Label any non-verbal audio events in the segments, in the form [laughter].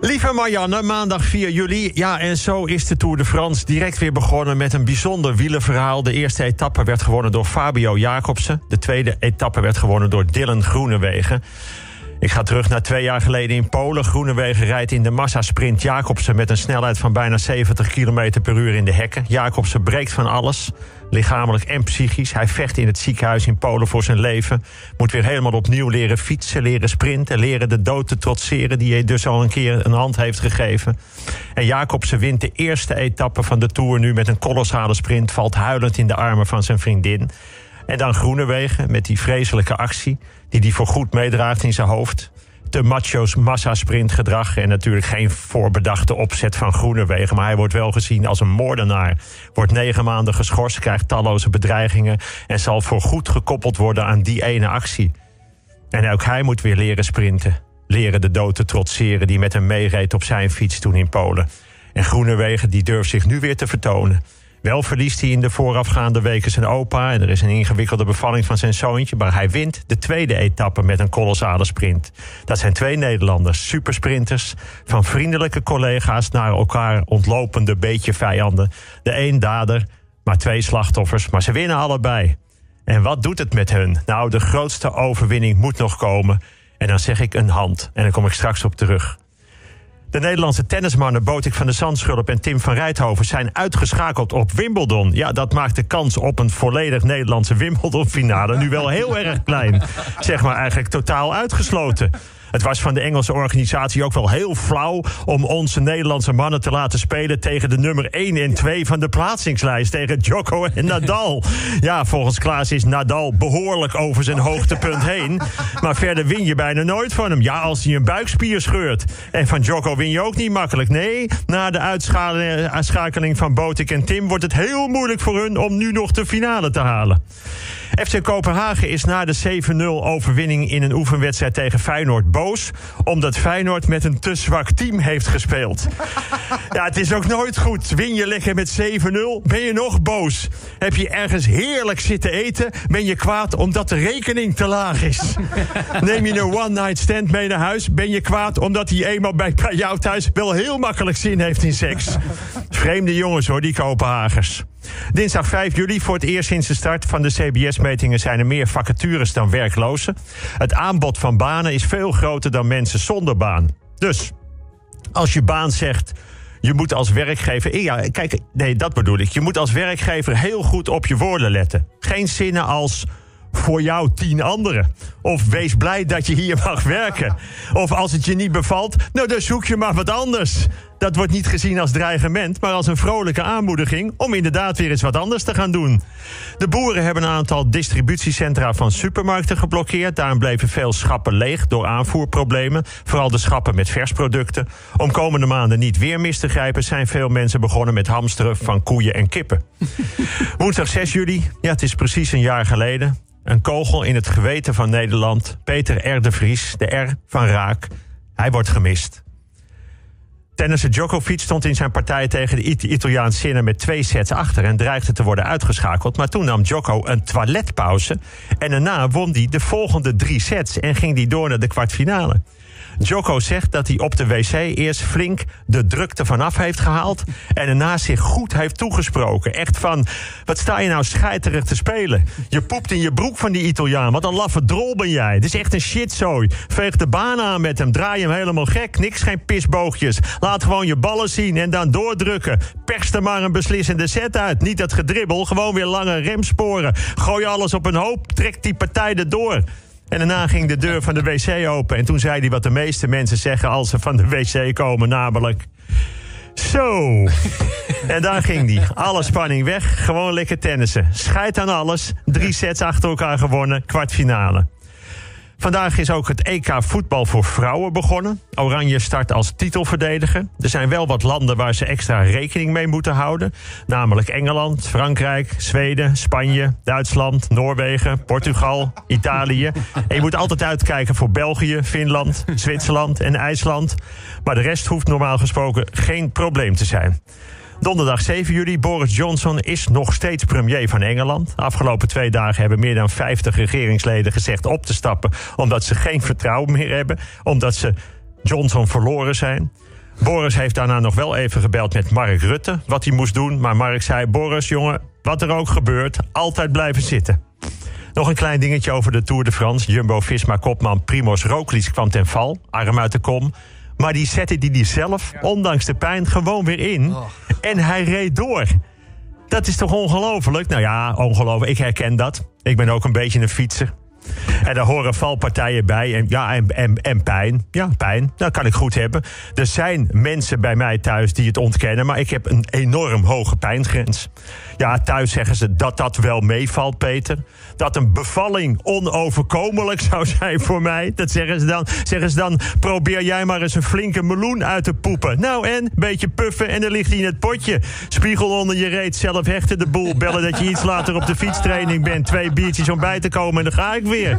Lieve Marianne, maandag 4 juli. Ja, en zo is de Tour de France direct weer begonnen met een bijzonder wielenverhaal. De eerste etappe werd gewonnen door Fabio Jacobsen. De tweede etappe werd gewonnen door Dylan Groenewegen. Ik ga terug naar twee jaar geleden in Polen. Groenewegen rijdt in de massasprint Jacobsen met een snelheid van bijna 70 km per uur in de hekken. Jacobsen breekt van alles, lichamelijk en psychisch. Hij vecht in het ziekenhuis in Polen voor zijn leven. Moet weer helemaal opnieuw leren fietsen, leren sprinten, leren de dood te trotseren die hij dus al een keer een hand heeft gegeven. En Jacobsen wint de eerste etappe van de Tour nu met een kolossale sprint, valt huilend in de armen van zijn vriendin. En dan Groenewegen met die vreselijke actie die hij voorgoed meedraagt in zijn hoofd. Te macho's massasprintgedrag en natuurlijk geen voorbedachte opzet van Groenewegen. Maar hij wordt wel gezien als een moordenaar. Wordt negen maanden geschorst, krijgt talloze bedreigingen... en zal voorgoed gekoppeld worden aan die ene actie. En ook hij moet weer leren sprinten. Leren de dood te trotseren die met hem meereed op zijn fiets toen in Polen. En Groenewegen die durft zich nu weer te vertonen. Wel verliest hij in de voorafgaande weken zijn opa. En er is een ingewikkelde bevalling van zijn zoontje. Maar hij wint de tweede etappe met een kolossale sprint. Dat zijn twee Nederlanders, supersprinters. Van vriendelijke collega's naar elkaar ontlopende beetje vijanden. De een dader, maar twee slachtoffers. Maar ze winnen allebei. En wat doet het met hun? Nou, de grootste overwinning moet nog komen. En dan zeg ik een hand. En daar kom ik straks op terug. De Nederlandse tennismannen Botik van de Zandschulp en Tim van Rijthoven zijn uitgeschakeld op Wimbledon. Ja, dat maakt de kans op een volledig Nederlandse Wimbledon-finale nu wel heel erg klein. Zeg maar eigenlijk totaal uitgesloten. Het was van de Engelse organisatie ook wel heel flauw om onze Nederlandse mannen te laten spelen tegen de nummer 1 en 2 van de plaatsingslijst, tegen Djoko en Nadal. Ja, volgens Klaas is Nadal behoorlijk over zijn hoogtepunt heen. Maar verder win je bijna nooit van hem. Ja, als hij een buikspier scheurt. En van Djoko win je ook niet makkelijk. Nee, na de uitschakeling van Botik en Tim wordt het heel moeilijk voor hun om nu nog de finale te halen. FC Kopenhagen is na de 7-0 overwinning in een oefenwedstrijd tegen Feyenoord boos. Omdat Feyenoord met een te zwak team heeft gespeeld. [laughs] Ja, het is ook nooit goed. Win je lekker met 7-0, ben je nog boos. Heb je ergens heerlijk zitten eten, ben je kwaad omdat de rekening te laag is. [laughs] Neem je een one-night stand mee naar huis, ben je kwaad omdat hij eenmaal bij, bij jou thuis wel heel makkelijk zin heeft in seks. Vreemde jongens hoor, die Kopenhagers. Dinsdag 5 juli, voor het eerst sinds de start van de CBS-metingen zijn er meer vacatures dan werklozen. Het aanbod van banen is veel groter dan mensen zonder baan. Dus als je baan zegt. Je moet als werkgever. Ja, kijk, nee, dat bedoel ik. Je moet als werkgever heel goed op je woorden letten. Geen zinnen als voor jou tien anderen. Of wees blij dat je hier mag werken. Of als het je niet bevalt, nou dan zoek je maar wat anders. Dat wordt niet gezien als dreigement, maar als een vrolijke aanmoediging om inderdaad weer eens wat anders te gaan doen. De boeren hebben een aantal distributiecentra van supermarkten geblokkeerd. Daarom bleven veel schappen leeg door aanvoerproblemen. Vooral de schappen met versproducten. Om komende maanden niet weer mis te grijpen, zijn veel mensen begonnen met hamsteren van koeien en kippen. [laughs] Woensdag 6 juli, ja, het is precies een jaar geleden. Een kogel in het geweten van Nederland. Peter R. de Vries, de R van Raak. Hij wordt gemist. Tennisser Djokovic stond in zijn partij tegen de Italiaans Sinner met twee sets achter en dreigde te worden uitgeschakeld. Maar toen nam Djoko een toiletpauze en daarna won hij de volgende drie sets en ging hij door naar de kwartfinale. Joko zegt dat hij op de wc eerst flink de drukte vanaf heeft gehaald. En daarna zich goed heeft toegesproken. Echt van, wat sta je nou scheiterig te spelen? Je poept in je broek van die Italiaan. Wat een laffe drol ben jij. Het is echt een shitzooi. Veeg de baan aan met hem. Draai hem helemaal gek. Niks geen pisboogjes. Laat gewoon je ballen zien en dan doordrukken. Perst er maar een beslissende set uit. Niet dat gedribbel, gewoon weer lange remsporen. Gooi alles op een hoop. Trek die partij erdoor. En daarna ging de deur van de wc open. En toen zei hij wat de meeste mensen zeggen als ze van de wc komen, namelijk. Zo. [laughs] en daar ging hij. Alle spanning weg. Gewoon lekker tennissen. Scheid aan alles. Drie sets achter elkaar gewonnen. Kwartfinale. Vandaag is ook het EK voetbal voor vrouwen begonnen. Oranje start als titelverdediger. Er zijn wel wat landen waar ze extra rekening mee moeten houden. Namelijk Engeland, Frankrijk, Zweden, Spanje, Duitsland, Noorwegen, Portugal, [laughs] Italië. En je moet altijd uitkijken voor België, Finland, Zwitserland en IJsland. Maar de rest hoeft normaal gesproken geen probleem te zijn. Donderdag 7 juli. Boris Johnson is nog steeds premier van Engeland. afgelopen twee dagen hebben meer dan 50 regeringsleden gezegd op te stappen. omdat ze geen vertrouwen meer hebben. Omdat ze Johnson verloren zijn. Boris heeft daarna nog wel even gebeld met Mark Rutte, wat hij moest doen. Maar Mark zei: Boris, jongen, wat er ook gebeurt, altijd blijven zitten. Nog een klein dingetje over de Tour de France. Jumbo-Visma-kopman Primoz Roglic kwam ten val, arm uit de kom. Maar die zette die, die zelf, ondanks de pijn, gewoon weer in. En hij reed door. Dat is toch ongelooflijk? Nou ja, ongelooflijk. Ik herken dat. Ik ben ook een beetje een fietser. En daar horen valpartijen bij. En, ja, en, en, en pijn. Ja, pijn. Dat kan ik goed hebben. Er zijn mensen bij mij thuis die het ontkennen. Maar ik heb een enorm hoge pijngrens. Ja, thuis zeggen ze dat dat wel meevalt, Peter. Dat een bevalling onoverkomelijk zou zijn voor mij. Dat zeggen ze dan. Zeggen ze dan, probeer jij maar eens een flinke meloen uit te poepen. Nou en, beetje puffen en dan ligt hij in het potje. Spiegel onder je reet, zelf hechten de boel. Bellen dat je iets later op de fietstraining bent. Twee biertjes om bij te komen en dan ga ik weer.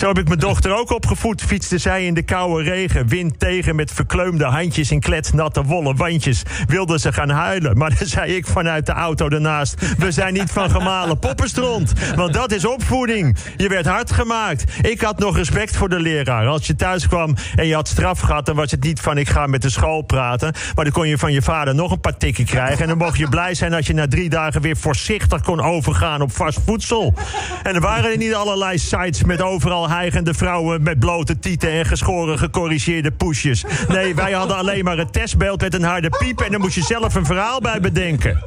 Zo heb ik mijn dochter ook opgevoed. Fietste zij in de koude regen, wind tegen met verkleumde handjes in kletsnatte wollen wandjes. Wilde ze gaan huilen, maar [laughs] dan zei ik vanuit de auto daarnaast... we zijn niet van gemalen poppenstront, want dat is opvoeding. Je werd hard gemaakt. Ik had nog respect voor de leraar. Als je thuis kwam en je had straf gehad... dan was het niet van ik ga met de school praten... maar dan kon je van je vader nog een paar tikken krijgen... en dan mocht je blij zijn als je na drie dagen weer voorzichtig kon overgaan op vast voedsel. En er waren er niet allerlei sites met overal hijgende vrouwen... met blote tieten en geschoren gecorrigeerde poesjes. Nee, wij hadden alleen maar een testbeeld met een harde piep... en dan moest je zelf een verhaal bij bedenken.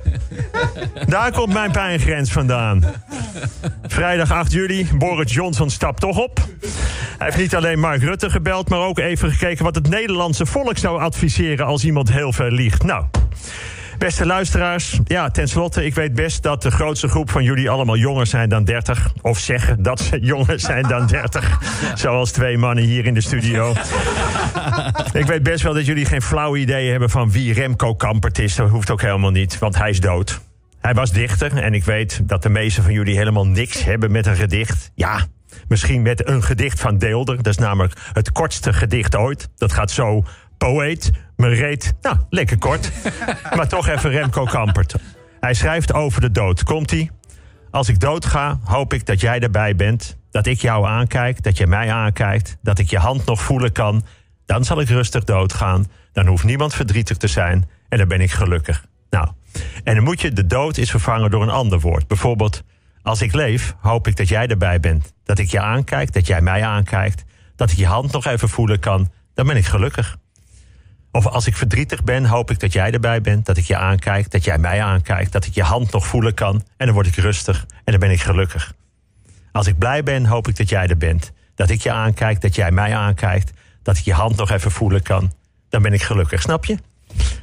Daar komt mijn pijngrens vandaan. Vrijdag 8 juli, Boris Johnson stapt toch op. Hij heeft niet alleen Mark Rutte gebeld, maar ook even gekeken wat het Nederlandse volk zou adviseren als iemand heel veel liegt. Nou. Beste luisteraars, ja, tenslotte, ik weet best dat de grootste groep van jullie allemaal jonger zijn dan 30. Of zeggen dat ze [laughs] jonger zijn dan 30. Zoals twee mannen hier in de studio. [laughs] ik weet best wel dat jullie geen flauw idee hebben van wie Remco Kampert is. Dat hoeft ook helemaal niet, want hij is dood. Hij was dichter en ik weet dat de meeste van jullie helemaal niks hebben met een gedicht. Ja, misschien met een gedicht van Deelder. Dat is namelijk het kortste gedicht ooit. Dat gaat zo poëet, me reet. Nou, lekker kort. [laughs] maar toch even Remco Kampert. Hij schrijft over de dood. Komt-ie? Als ik doodga, hoop ik dat jij erbij bent. Dat ik jou aankijk, dat je mij aankijkt. Dat ik je hand nog voelen kan. Dan zal ik rustig doodgaan. Dan hoeft niemand verdrietig te zijn. En dan ben ik gelukkig. Nou, en dan moet je de dood is vervangen door een ander woord. Bijvoorbeeld, als ik leef, hoop ik dat jij erbij bent. Dat ik je aankijk, dat jij mij aankijkt. Dat ik je hand nog even voelen kan. Dan ben ik gelukkig. Of als ik verdrietig ben, hoop ik dat jij erbij bent. Dat ik je aankijk, dat jij mij aankijkt. Dat ik je hand nog voelen kan. En dan word ik rustig en dan ben ik gelukkig. Als ik blij ben, hoop ik dat jij er bent. Dat ik je aankijk, dat jij mij aankijkt. Dat ik je hand nog even voelen kan. Dan ben ik gelukkig, snap je?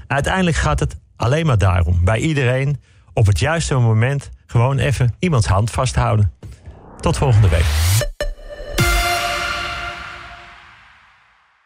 Uiteindelijk gaat het alleen maar daarom. Bij iedereen op het juiste moment gewoon even iemands hand vasthouden. Tot volgende week.